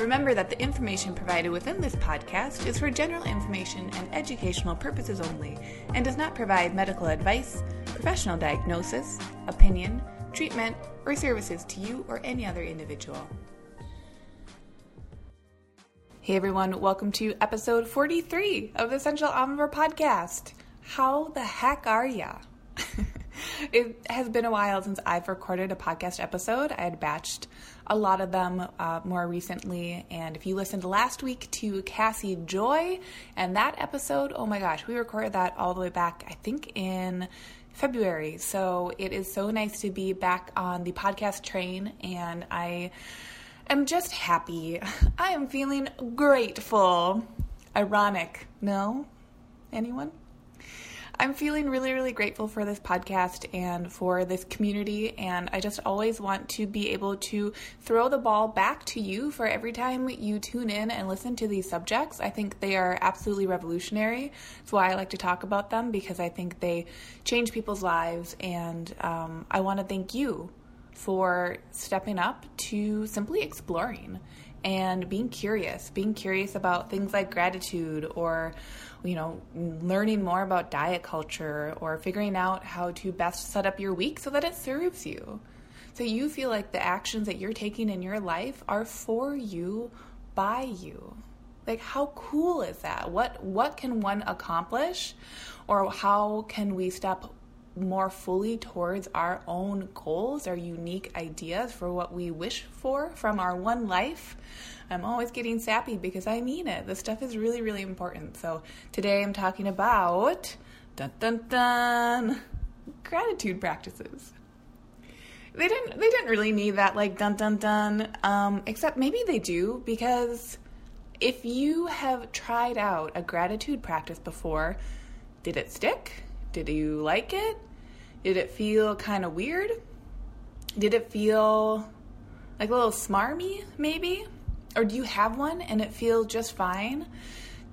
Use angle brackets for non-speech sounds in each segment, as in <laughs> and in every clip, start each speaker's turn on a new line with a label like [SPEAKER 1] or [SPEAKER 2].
[SPEAKER 1] Remember that the information provided within this podcast is for general information and educational purposes only and does not provide medical advice, professional diagnosis, opinion, treatment, or services to you or any other individual. Hey everyone, welcome to episode 43 of the Essential Omnivore Podcast. How the heck are ya? <laughs> it has been a while since I've recorded a podcast episode. I had batched a lot of them uh, more recently. And if you listened last week to Cassy Joy and that episode, oh my gosh, we recorded that all the way back, I think, in February. So it is so nice to be back on the podcast train, and I am just happy. <laughs> I am feeling grateful. Ironic, no? Anyone? I'm feeling really, really grateful for this podcast and for this community. And I just always want to be able to throw the ball back to you for every time you tune in and listen to these subjects. I think they are absolutely revolutionary. That's why I like to talk about them because I think they change people's lives. And um, I want to thank you for stepping up to simply exploring and being curious, being curious about things like gratitude or, you know, learning more about diet culture or figuring out how to best set up your week so that it serves you. So you feel like the actions that you're taking in your life are for you by you. Like how cool is that? What what can one accomplish or how can we step more fully towards our own goals, our unique ideas for what we wish for from our one life. I'm always getting sappy because I mean it. This stuff is really, really important. So today I'm talking about dun dun dun gratitude practices. They didn't they didn't really need that like dun dun dun. Um, except maybe they do because if you have tried out a gratitude practice before, did it stick? Did you like it? Did it feel kind of weird? Did it feel like a little smarmy, maybe? Or do you have one and it feels just fine?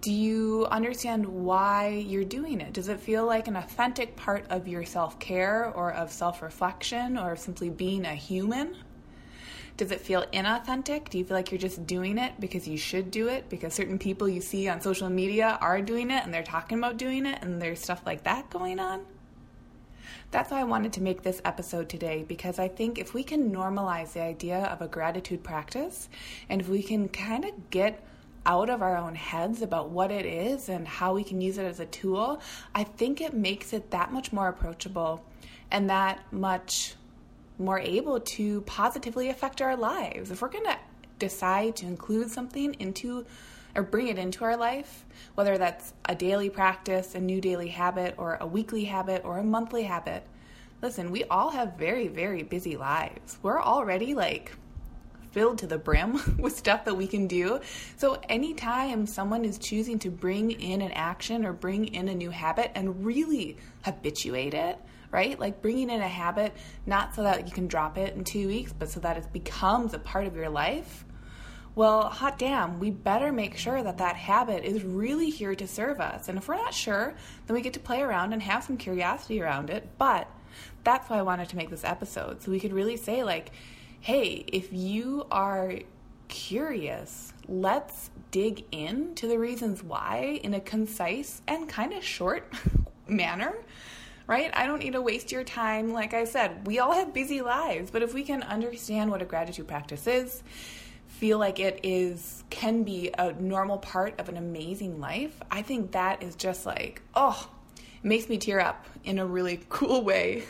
[SPEAKER 1] Do you understand why you're doing it? Does it feel like an authentic part of your self care or of self reflection or simply being a human? Does it feel inauthentic? Do you feel like you're just doing it because you should do it? Because certain people you see on social media are doing it and they're talking about doing it and there's stuff like that going on? That's why I wanted to make this episode today because I think if we can normalize the idea of a gratitude practice and if we can kind of get out of our own heads about what it is and how we can use it as a tool, I think it makes it that much more approachable and that much more able to positively affect our lives. If we're going to decide to include something into or bring it into our life, whether that's a daily practice, a new daily habit, or a weekly habit, or a monthly habit. Listen, we all have very, very busy lives. We're already like filled to the brim <laughs> with stuff that we can do. So, anytime someone is choosing to bring in an action or bring in a new habit and really habituate it, right? Like bringing in a habit, not so that you can drop it in two weeks, but so that it becomes a part of your life. Well, hot damn, we better make sure that that habit is really here to serve us. And if we're not sure, then we get to play around and have some curiosity around it. But that's why I wanted to make this episode. So we could really say, like, hey, if you are curious, let's dig into the reasons why in a concise and kind of short <laughs> manner right? I don't need to waste your time. Like I said, we all have busy lives, but if we can understand what a gratitude practice is, feel like it is can be a normal part of an amazing life, I think that is just like, oh, it makes me tear up in a really <laughs> cool way.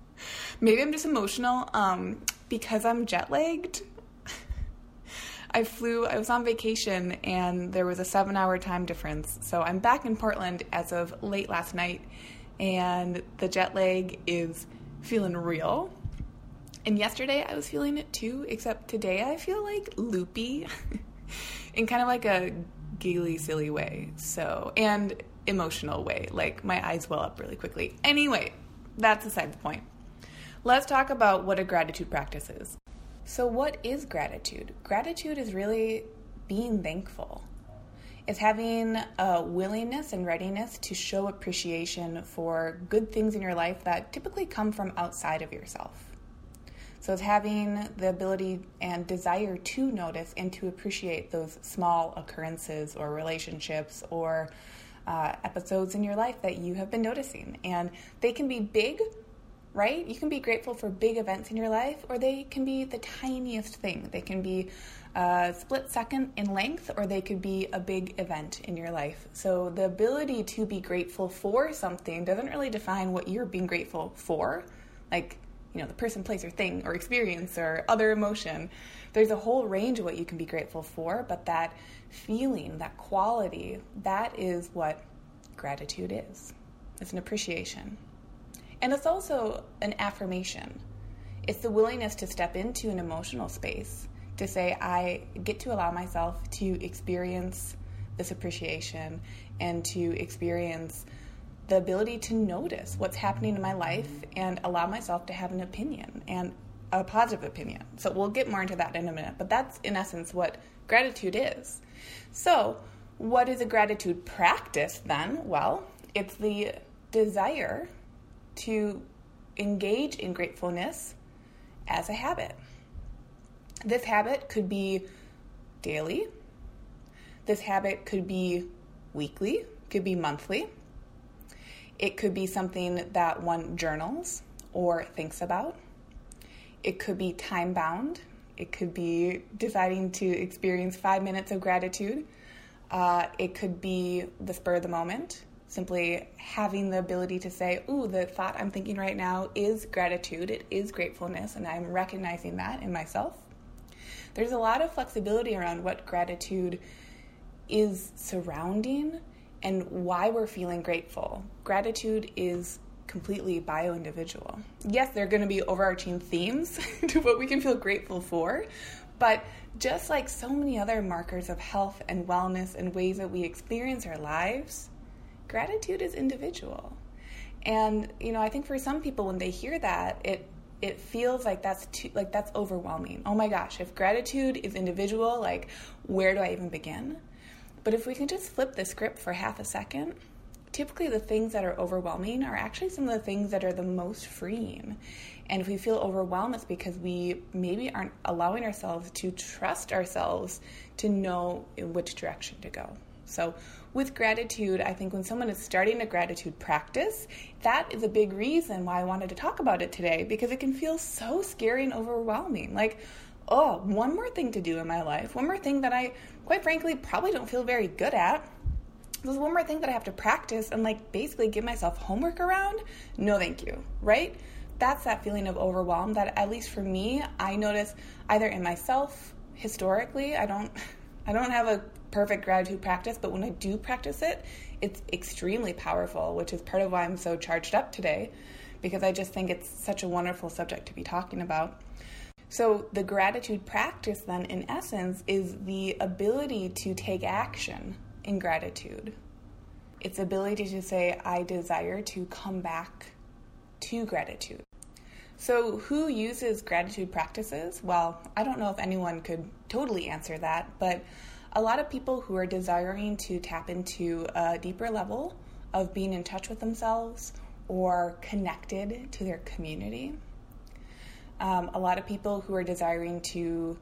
[SPEAKER 1] <laughs> Maybe I'm just emotional um, because I'm jet lagged. <laughs> I flew, I was on vacation and there was a seven hour time difference. So I'm back in Portland as of late last night and the jet lag is feeling real. And yesterday I was feeling it too, except today I feel like loopy <laughs> in kind of like a gaily, silly way. So, and emotional way. Like my eyes well up really quickly. Anyway, that's aside the point. Let's talk about what a gratitude practice is. So, what is gratitude? Gratitude is really being thankful. It's having a willingness and readiness to show appreciation for good things in your life that typically come from outside of yourself. So it's having the ability and desire to notice and to appreciate those small occurrences or relationships or uh, episodes in your life that you have been noticing. And they can be big, right? You can be grateful for big events in your life, or they can be the tiniest thing. They can be a split second in length, or they could be a big event in your life. So the ability to be grateful for something doesn't really define what you're being grateful for. Like, you know, the person, place, or thing, or experience, or other emotion. There's a whole range of what you can be grateful for, but that feeling, that quality, that is what gratitude is. It's an appreciation. And it's also an affirmation. It's the willingness to step into an emotional space to say, I get to allow myself to experience this appreciation and to experience the ability to notice what's happening in my life and allow myself to have an opinion and a positive opinion. So we'll get more into that in a minute, but that's in essence what gratitude is. So, what is a gratitude practice then? Well, it's the desire to engage in gratefulness as a habit. This habit could be daily. This habit could be weekly, could be monthly. It could be something that one journals or thinks about. It could be time bound. It could be deciding to experience five minutes of gratitude. Uh, it could be the spur of the moment, simply having the ability to say, Ooh, the thought I'm thinking right now is gratitude, it is gratefulness, and I'm recognizing that in myself. There's a lot of flexibility around what gratitude is surrounding and why we're feeling grateful. Gratitude is completely bio individual. Yes, there are going to be overarching themes <laughs> to what we can feel grateful for, but just like so many other markers of health and wellness and ways that we experience our lives, gratitude is individual. And you know, I think for some people when they hear that, it it feels like that's too like that's overwhelming. Oh my gosh, if gratitude is individual, like where do I even begin? But if we can just flip the script for half a second, typically the things that are overwhelming are actually some of the things that are the most freeing. And if we feel overwhelmed, it's because we maybe aren't allowing ourselves to trust ourselves to know in which direction to go. So, with gratitude, I think when someone is starting a gratitude practice, that is a big reason why I wanted to talk about it today because it can feel so scary and overwhelming. Like, oh, one more thing to do in my life, one more thing that I, quite frankly, probably don't feel very good at. There's one more thing that I have to practice and, like, basically give myself homework around. No, thank you, right? That's that feeling of overwhelm that, at least for me, I notice either in myself historically, I don't. <laughs> I don't have a perfect gratitude practice, but when I do practice it, it's extremely powerful, which is part of why I'm so charged up today, because I just think it's such a wonderful subject to be talking about. So, the gratitude practice, then, in essence, is the ability to take action in gratitude. It's ability to say, I desire to come back to gratitude. So, who uses gratitude practices? Well, I don't know if anyone could totally answer that, but a lot of people who are desiring to tap into a deeper level of being in touch with themselves or connected to their community. Um, a lot of people who are desiring to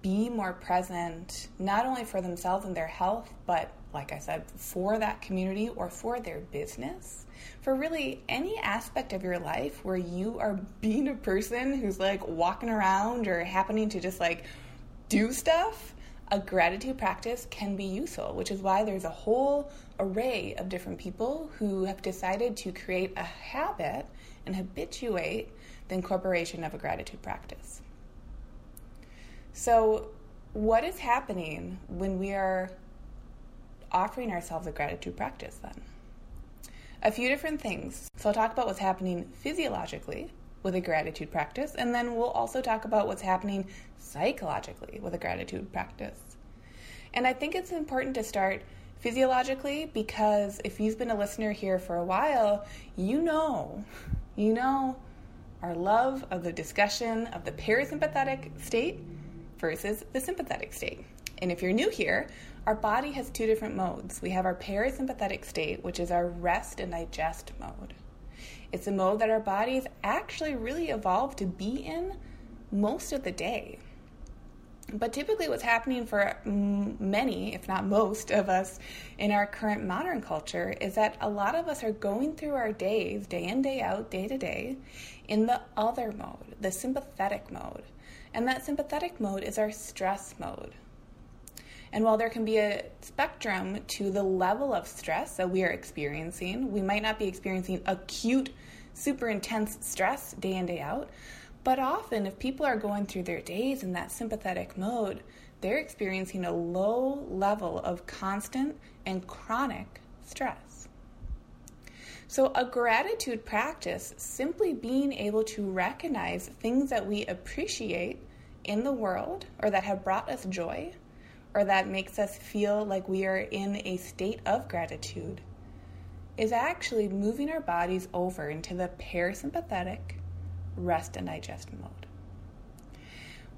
[SPEAKER 1] be more present, not only for themselves and their health, but like I said, for that community or for their business, for really any aspect of your life where you are being a person who's like walking around or happening to just like do stuff, a gratitude practice can be useful, which is why there's a whole array of different people who have decided to create a habit and habituate the incorporation of a gratitude practice. So, what is happening when we are offering ourselves a gratitude practice then? A few different things. So, I'll talk about what's happening physiologically with a gratitude practice, and then we'll also talk about what's happening psychologically with a gratitude practice. And I think it's important to start physiologically because if you've been a listener here for a while, you know You know, our love of the discussion of the parasympathetic state versus the sympathetic state. And if you're new here, our body has two different modes. We have our parasympathetic state, which is our rest and digest mode. It's a mode that our bodies actually really evolved to be in most of the day. But typically, what's happening for many, if not most of us in our current modern culture, is that a lot of us are going through our days, day in, day out, day to day, in the other mode, the sympathetic mode. And that sympathetic mode is our stress mode. And while there can be a spectrum to the level of stress that we are experiencing, we might not be experiencing acute, super intense stress day in, day out. But often, if people are going through their days in that sympathetic mode, they're experiencing a low level of constant and chronic stress. So, a gratitude practice, simply being able to recognize things that we appreciate in the world or that have brought us joy or that makes us feel like we are in a state of gratitude, is actually moving our bodies over into the parasympathetic rest and digest mode.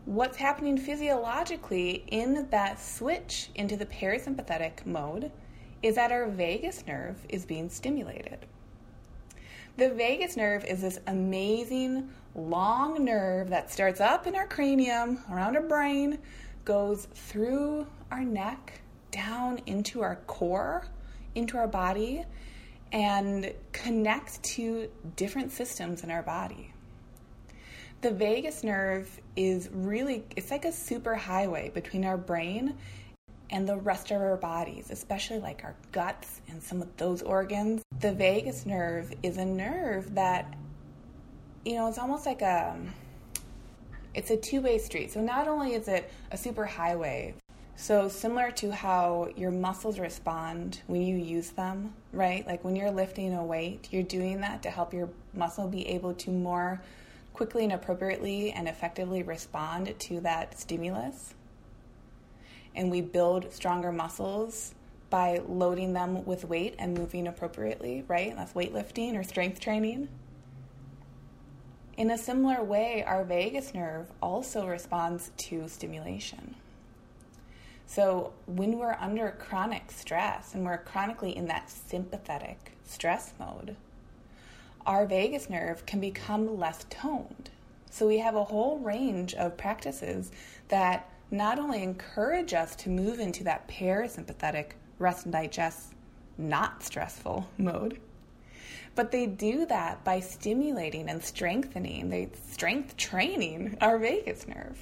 [SPEAKER 1] What's happening physiologically in that switch into the parasympathetic mode is that our vagus nerve is being stimulated. The vagus nerve is this amazing long nerve that starts up in our cranium, around our brain, goes through our neck, down into our core, into our body, and connects to different systems in our body the vagus nerve is really it's like a super highway between our brain and the rest of our bodies, especially like our guts and some of those organs. The vagus nerve is a nerve that you know, it's almost like a it's a two-way street. So not only is it a super highway, so similar to how your muscles respond when you use them, right? Like when you're lifting a weight, you're doing that to help your muscle be able to more quickly and appropriately and effectively respond to that stimulus. And we build stronger muscles by loading them with weight and moving appropriately, right? That's weightlifting or strength training. In a similar way, our vagus nerve also responds to stimulation. So, when we're under chronic stress and we're chronically in that sympathetic stress mode, our vagus nerve can become less toned. So we have a whole range of practices that not only encourage us to move into that parasympathetic rest and digest, not stressful <laughs> mode, but they do that by stimulating and strengthening, they strength training our vagus nerve.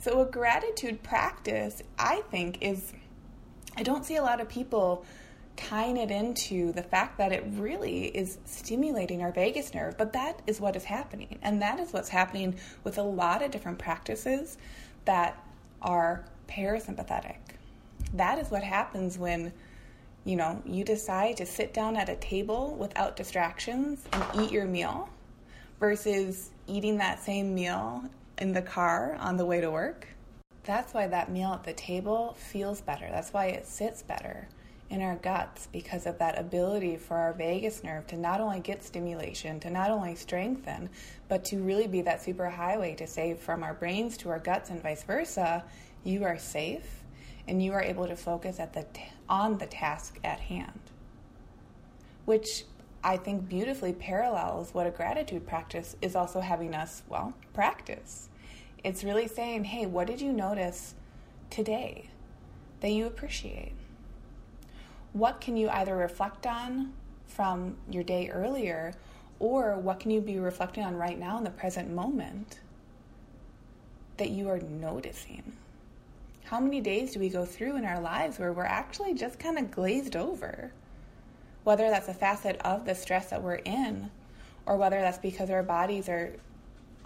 [SPEAKER 1] So a gratitude practice, I think, is I don't see a lot of people tying it into the fact that it really is stimulating our vagus nerve. But that is what is happening. And that is what's happening with a lot of different practices that are parasympathetic. That is what happens when you know you decide to sit down at a table without distractions and eat your meal versus eating that same meal in the car on the way to work. That's why that meal at the table feels better. That's why it sits better in our guts because of that ability for our vagus nerve to not only get stimulation, to not only strengthen, but to really be that super highway to say from our brains to our guts and vice versa, you are safe and you are able to focus at the t- on the task at hand. Which I think beautifully parallels what a gratitude practice is also having us, well, practice. It's really saying, hey, what did you notice today that you appreciate? what can you either reflect on from your day earlier or what can you be reflecting on right now in the present moment that you are noticing? How many days do we go through in our lives where we're actually just kind of glazed over? Whether that's a facet of the stress that we're in, or whether that's because our bodies are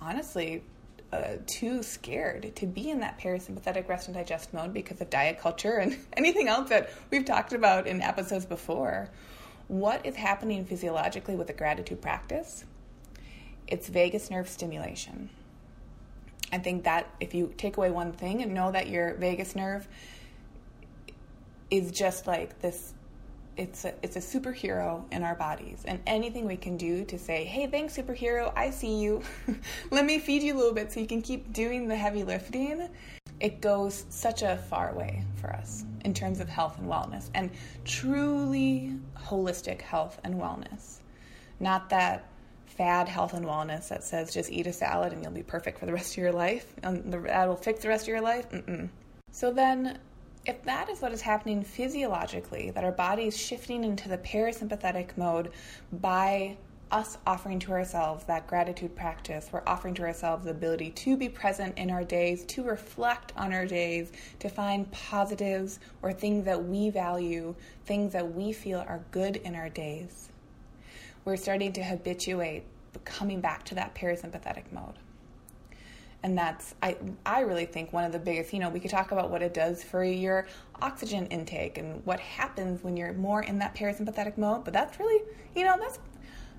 [SPEAKER 1] honestly uh, too scared to be in that parasympathetic rest and digest mode because of diet culture and <laughs> anything else that we've talked about in episodes before. What is happening physiologically with the gratitude practice? It's vagus nerve stimulation. I think that if you take away one thing and know that your vagus nerve is just like this it's a, it's a superhero in our bodies. And anything we can do to say hey thanks superhero. I see you. <laughs> Let me feed you a little bit so you can keep doing the heavy lifting. It goes such a far way for us in terms of health and wellness and truly holistic health and wellness. Not that fad health and wellness that says just eat a salad and you'll be perfect for the rest of your life um, and that will fix the rest of your life Mm-mm. so then if that is what is happening physiologically, that our body is shifting into the parasympathetic mode by us offering to ourselves that gratitude practice, we're offering to ourselves the ability to be present in our days, to reflect on our days, to find positives or things that we value, things that we feel are good in our days. We're starting to habituate coming back to that parasympathetic mode and that's I I really think one of the biggest. You know, we could talk about what it does for your oxygen intake and what happens when you're more in that parasympathetic mode. But that's really, you know, that's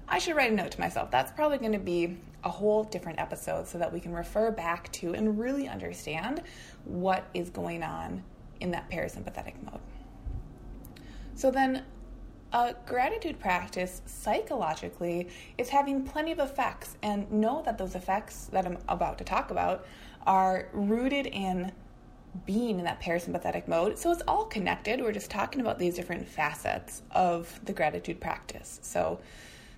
[SPEAKER 1] I should write a note to myself. That's probably going to be a whole different episode so that we can refer back to and really understand what is going on in that parasympathetic mode. So then a gratitude practice psychologically is having plenty of effects, and know that those effects that I'm about to talk about are rooted in being in that parasympathetic mode. So it's all connected. We're just talking about these different facets of the gratitude practice. So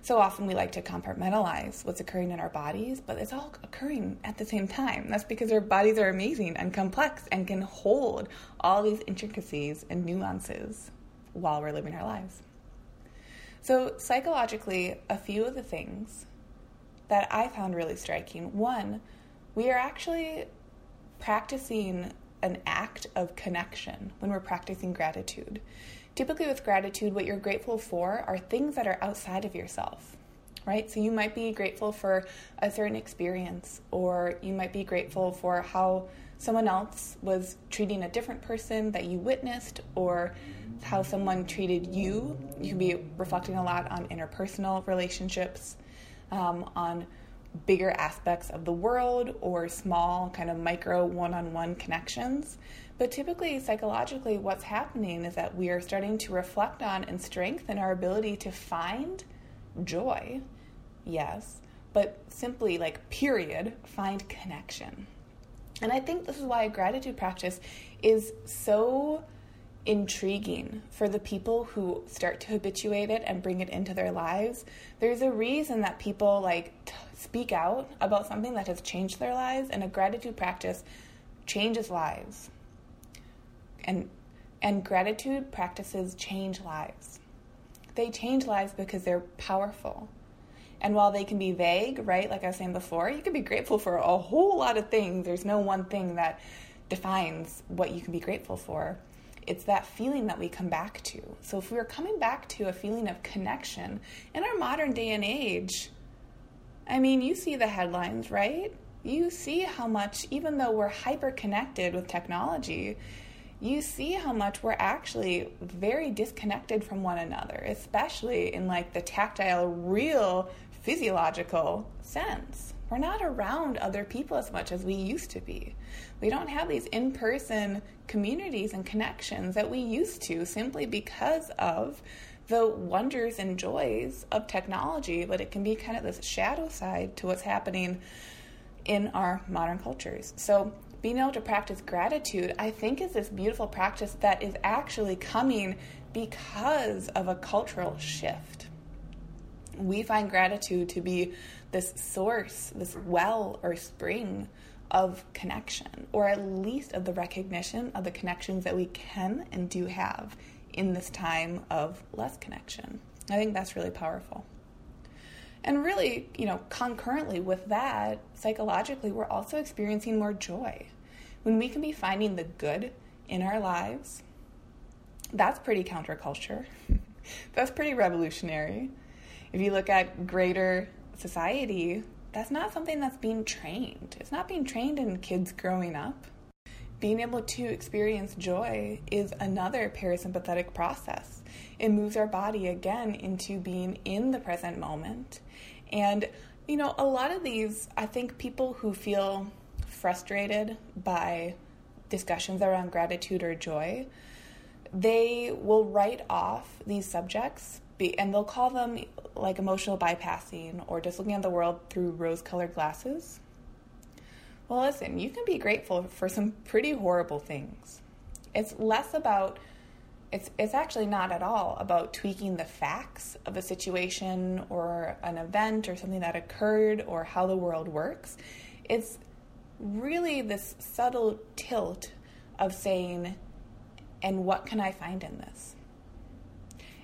[SPEAKER 1] so often we like to compartmentalize what's occurring in our bodies, but it's all occurring at the same time. That's because our bodies are amazing and complex and can hold all these intricacies and nuances while we're living our lives. So, psychologically, a few of the things that I found really striking one, we are actually practicing an act of connection when we're practicing gratitude. Typically, with gratitude, what you're grateful for are things that are outside of yourself, right? So, you might be grateful for a certain experience, or you might be grateful for how someone else was treating a different person that you witnessed, or how someone treated you. You can be reflecting a lot on interpersonal relationships, um, on bigger aspects of the world, or small, kind of micro one on one connections. But typically, psychologically, what's happening is that we are starting to reflect on and strengthen our ability to find joy, yes, but simply, like, period, find connection. And I think this is why gratitude practice is so intriguing for the people who start to habituate it and bring it into their lives. There's a reason that people like t- speak out about something that has changed their lives, and a gratitude practice changes lives. And and gratitude practices change lives. They change lives because they're powerful. And while they can be vague, right, like I was saying before, you can be grateful for a whole lot of things. There's no one thing that defines what you can be grateful for it's that feeling that we come back to. So if we are coming back to a feeling of connection in our modern day and age, I mean, you see the headlines, right? You see how much, even though we're hyper connected with technology, you see how much we're actually very disconnected from one another, especially in like the tactile, real physiological sense. We're not around other people as much as we used to be. We don't have these in person communities and connections that we used to simply because of the wonders and joys of technology, but it can be kind of this shadow side to what's happening in our modern cultures. So, being able to practice gratitude, I think, is this beautiful practice that is actually coming because of a cultural shift. We find gratitude to be this source, this well or spring of connection, or at least of the recognition of the connections that we can and do have in this time of less connection. I think that's really powerful. And really, you know, concurrently with that, psychologically, we're also experiencing more joy. When we can be finding the good in our lives, that's pretty counterculture. <laughs> that's pretty revolutionary. If you look at greater society, that's not something that's being trained. It's not being trained in kids growing up. Being able to experience joy is another parasympathetic process. It moves our body again into being in the present moment. And, you know, a lot of these, I think people who feel frustrated by discussions around gratitude or joy, they will write off these subjects and they'll call them like emotional bypassing or just looking at the world through rose colored glasses. Well, listen, you can be grateful for some pretty horrible things. It's less about it's it's actually not at all about tweaking the facts of a situation or an event or something that occurred or how the world works. It's really this subtle tilt of saying, and what can I find in this?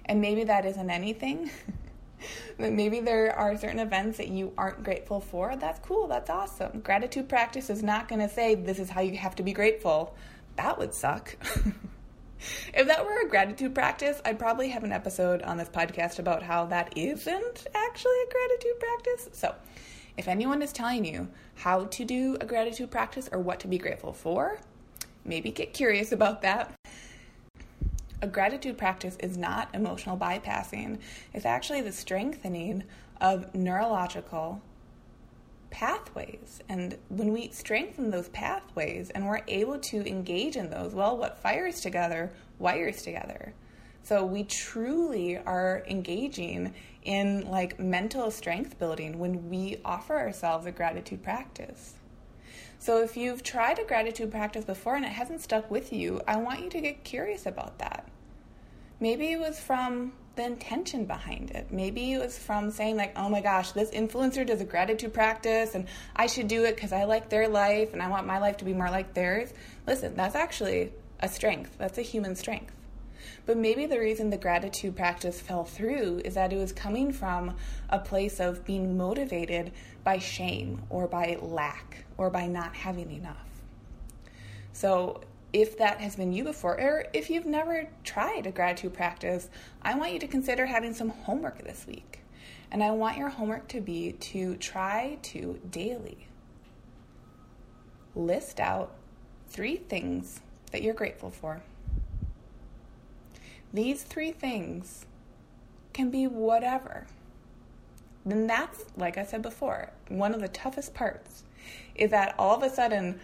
[SPEAKER 1] And maybe that isn't anything. <laughs> <laughs> maybe there are certain events that you aren't grateful for. That's cool. That's awesome. Gratitude practice is not going to say this is how you have to be grateful. That would suck. <laughs> if that were a gratitude practice, I'd probably have an episode on this podcast about how that isn't actually a gratitude practice. So, if anyone is telling you how to do a gratitude practice or what to be grateful for, maybe get curious about that. A gratitude practice is not emotional bypassing, it's actually the strengthening of neurological pathways. And when we strengthen those pathways and we're able to engage in those, well, what fires together wires together. So we truly are engaging in like mental strength building when we offer ourselves a gratitude practice. So if you've tried a gratitude practice before and it hasn't stuck with you, I want you to get curious about that. Maybe it was from the intention behind it. Maybe it was from saying, like, oh my gosh, this influencer does a gratitude practice and I should do it because I like their life and I want my life to be more like theirs. Listen, that's actually a strength, that's a human strength. But maybe the reason the gratitude practice fell through is that it was coming from a place of being motivated by shame or by lack or by not having enough. So if that has been you before, or if you've never tried a gratitude practice, I want you to consider having some homework this week. And I want your homework to be to try to daily list out three things that you're grateful for. These three things can be whatever. Then that's, like I said before, one of the toughest parts is that all of a sudden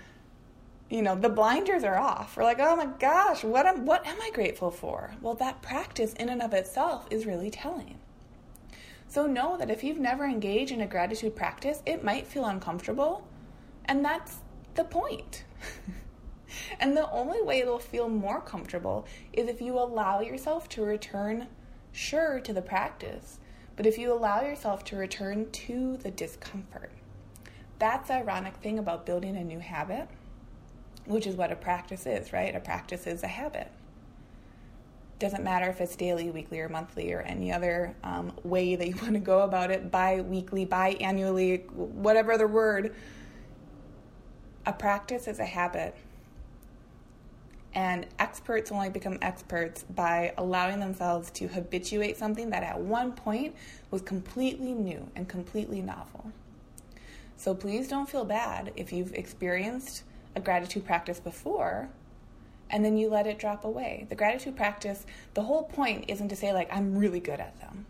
[SPEAKER 1] you know the blinders are off. We're like oh my gosh what am what am i grateful for? Well that practice in and of itself is really telling. So know that if you've never engaged in a gratitude practice it might feel uncomfortable and that's the point. <laughs> And the only way it'll feel more comfortable is if you allow yourself to return sure to the practice but if you allow yourself to return to the discomfort. That's the ironic thing about building a new habit which is what a practice is, right? A practice is a habit. Doesn't matter if it's daily, weekly, or monthly, or any other um, way that you <laughs> want to go about it bi weekly, bi-annually, whatever the word. A practice is a habit. And experts only become experts by allowing themselves to habituate something that at one point was completely new and completely novel. So please don't feel bad if you've experienced a gratitude practice before and then you let it drop away. The gratitude practice, the whole point isn't to say, like, I'm really good at them.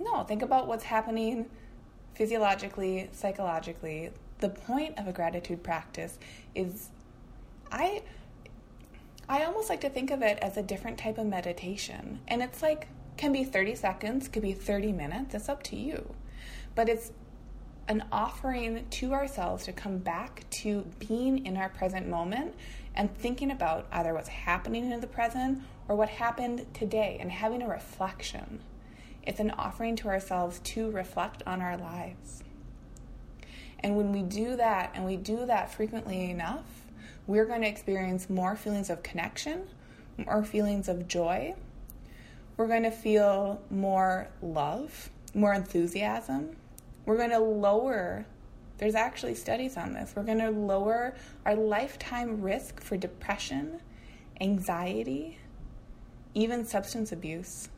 [SPEAKER 1] No, think about what's happening physiologically, psychologically. The point of a gratitude practice is I I almost like to think of it as a different type of meditation. And it's like can be 30 seconds, could be 30 minutes, it's up to you. But it's an offering to ourselves to come back to being in our present moment and thinking about either what's happening in the present or what happened today and having a reflection. It's an offering to ourselves to reflect on our lives. And when we do that and we do that frequently enough, we're going to experience more feelings of connection, more feelings of joy. We're going to feel more love, more enthusiasm, we're going to lower, there's actually studies on this, we're going to lower our lifetime risk for depression, anxiety, even substance abuse.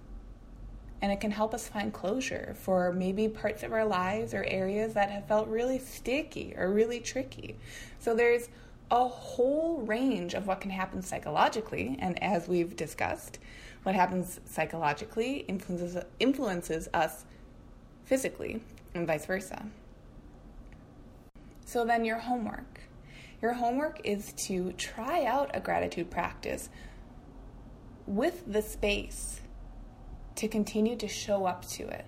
[SPEAKER 1] And it can help us find closure for maybe parts of our lives or areas that have felt really sticky or really tricky. So there's a whole range of what can happen psychologically. And as we've discussed, what happens psychologically influences, influences us physically and vice versa. So then, your homework. Your homework is to try out a gratitude practice with the space to continue to show up to it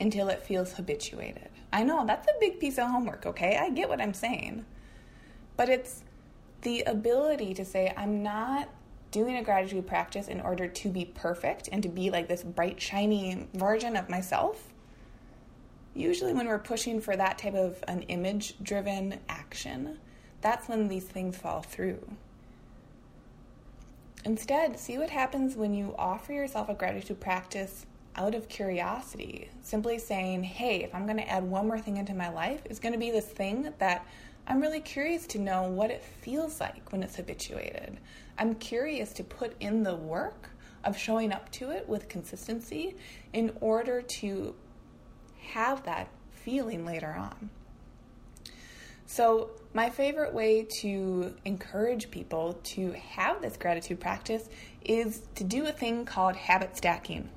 [SPEAKER 1] until it feels habituated. I know that's a big piece of homework, okay? I get what I'm saying. But it's the ability to say, I'm not doing a gratitude practice in order to be perfect and to be like this bright, shiny version of myself. Usually, when we're pushing for that type of an image driven action, that's when these things fall through. Instead, see what happens when you offer yourself a gratitude practice out of curiosity. Simply saying, hey, if I'm going to add one more thing into my life, it's going to be this thing that I'm really curious to know what it feels like when it's habituated. I'm curious to put in the work of showing up to it with consistency in order to have that feeling later on. So, my favorite way to encourage people to have this gratitude practice is to do a thing called habit stacking.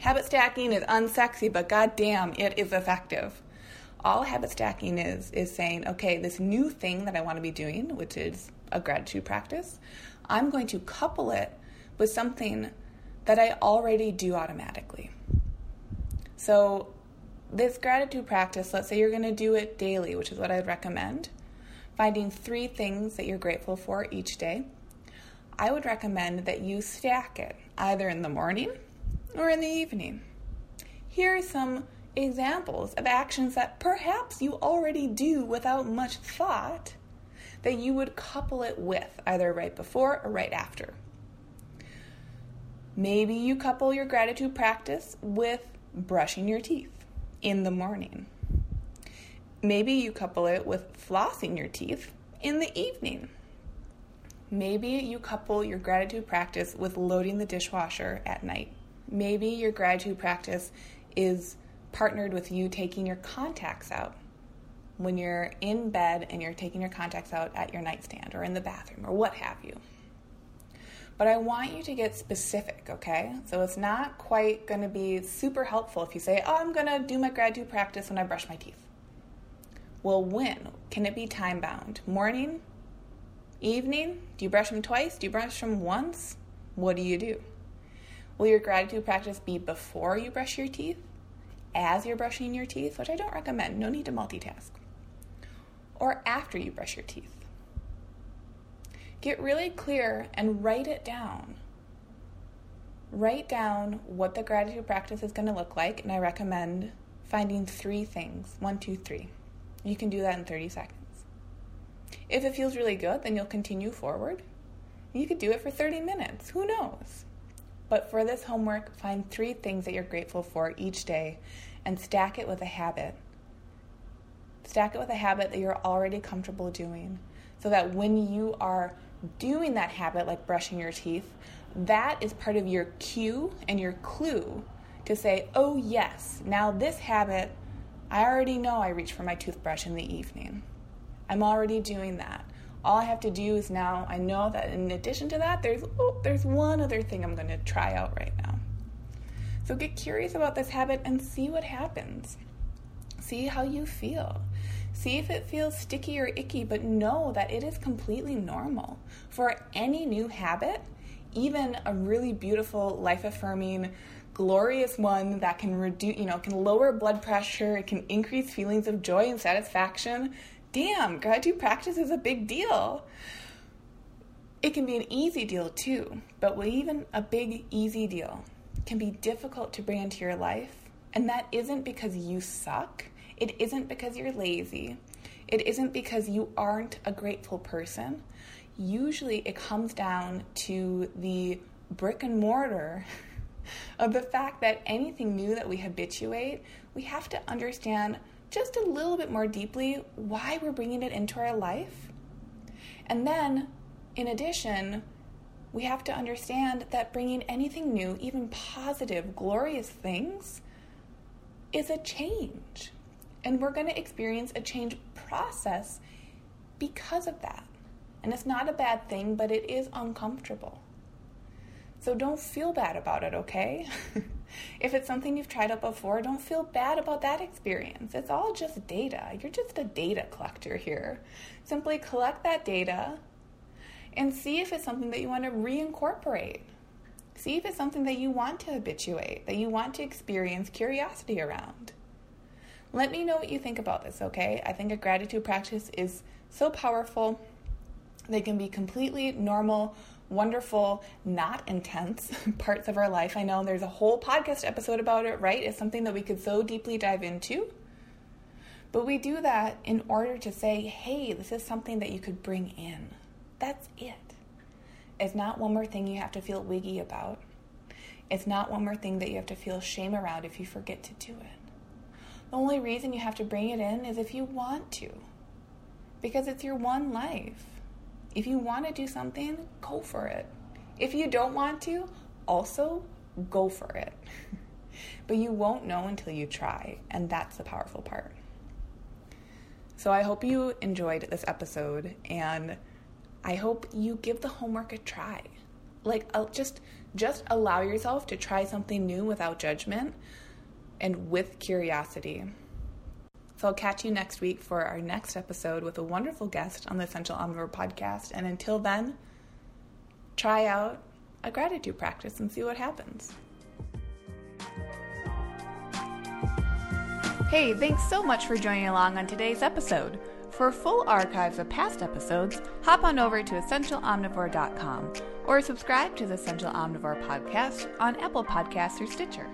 [SPEAKER 1] Habit stacking is unsexy, but goddamn, it is effective all habit stacking is is saying, okay, this new thing that I want to be doing, which is a gratitude practice, I'm going to couple it with something that I already do automatically. So, this gratitude practice, let's say you're going to do it daily, which is what I'd recommend, finding three things that you're grateful for each day. I would recommend that you stack it either in the morning or in the evening. Here are some examples of actions that perhaps you already do without much thought that you would couple it with either right before or right after. Maybe you couple your gratitude practice with brushing your teeth in the morning. Maybe you couple it with flossing your teeth in the evening. Maybe you couple your gratitude practice with loading the dishwasher at night. Maybe your gratitude practice is partnered with you taking your contacts out when you're in bed and you're taking your contacts out at your nightstand or in the bathroom or what have you. But I want you to get specific, okay? So it's not quite to be super helpful if you say, oh, I'm to do my gratitude practice when I brush my teeth. Well, when? Can it be time bound? Morning? Evening? Do you brush them twice? Do you brush them once? What do you do? Will your gratitude practice be before you brush your teeth? as you're brushing your teeth, which I don't recommend, no need to multitask, or after you brush your teeth. Get really clear and write it down. Write down what the gratitude practice is going to look like, and I recommend finding three things one, two, three. You can do that in 30 seconds. If it feels really good, then you'll continue forward. You could do it for 30 minutes. Who knows? But for this homework, find three things that you're grateful for each day and stack it with a habit. Stack it with a habit that you're already comfortable doing so that when you are doing that habit, like brushing your teeth, that is part of your cue and your clue to say, oh, yes, now this habit, I already know I reach for my toothbrush in the evening. I'm already doing that all I have to do is now I know that in addition to that, there's oh, there's one other thing I'm going to try out right now. So get curious about this habit and see what happens. See how you feel. See if it feels sticky or icky, but know that it is completely normal. For any new habit, even a really beautiful, life affirming, glorious one that can reduce, you know, can lower blood pressure, it can increase feelings of joy and satisfaction, damn, gratitude practice is a big deal. It can be an easy deal too, but even a big, easy deal can be difficult to bring into your life. And that isn't because you suck, it isn't because you're lazy, it isn't because you aren't a grateful person. Usually it comes down to the brick and mortar <laughs> of the fact that anything new that we habituate, we have to understand just a little bit more deeply why we're bringing it into our life. And then, in addition, we have to understand that bringing anything new, even positive, glorious things, is a change. And we're going to experience a change process because of that. And it's not a bad thing, but it is uncomfortable. So don't feel bad about it, okay? <laughs> if it's something you've tried out before, don't feel bad about that experience. It's all just data. You're just a data collector here. Simply collect that data and see if it's something that you want to reincorporate. See if it's something that you want to habituate, that you want to experience curiosity around. Let me know what you think about this, okay? I think a gratitude practice is so powerful. They can be completely normal, wonderful, not intense <laughs> parts of our life. I know there's a whole podcast episode about it, right? It's something that we could so deeply dive into. But we do that in order to say, hey, this is something that you could bring in. That's it. It's not one more thing you have to feel wiggy about. It's not one more thing that you have to feel shame around if you forget to do it. The only reason you have to bring it in is if you want to, because it's your one life. If you want to do something, go for it. If you don't want to, also go for it. <laughs> but you won't know until you try, and that's the powerful part. So I hope you enjoyed this episode and I hope you give the homework a try. Like uh, just just allow yourself to try something new without judgment and with curiosity. So I'll catch you next week for our next episode with a wonderful guest on the Essential Omnivore podcast. And until then, try out a gratitude practice and see what happens. Hey, thanks so much for joining along on today's episode. For full archives of past episodes, hop on over to essentialomnivore.com or subscribe to the Essential Omnivore podcast on Apple Podcasts or Stitcher.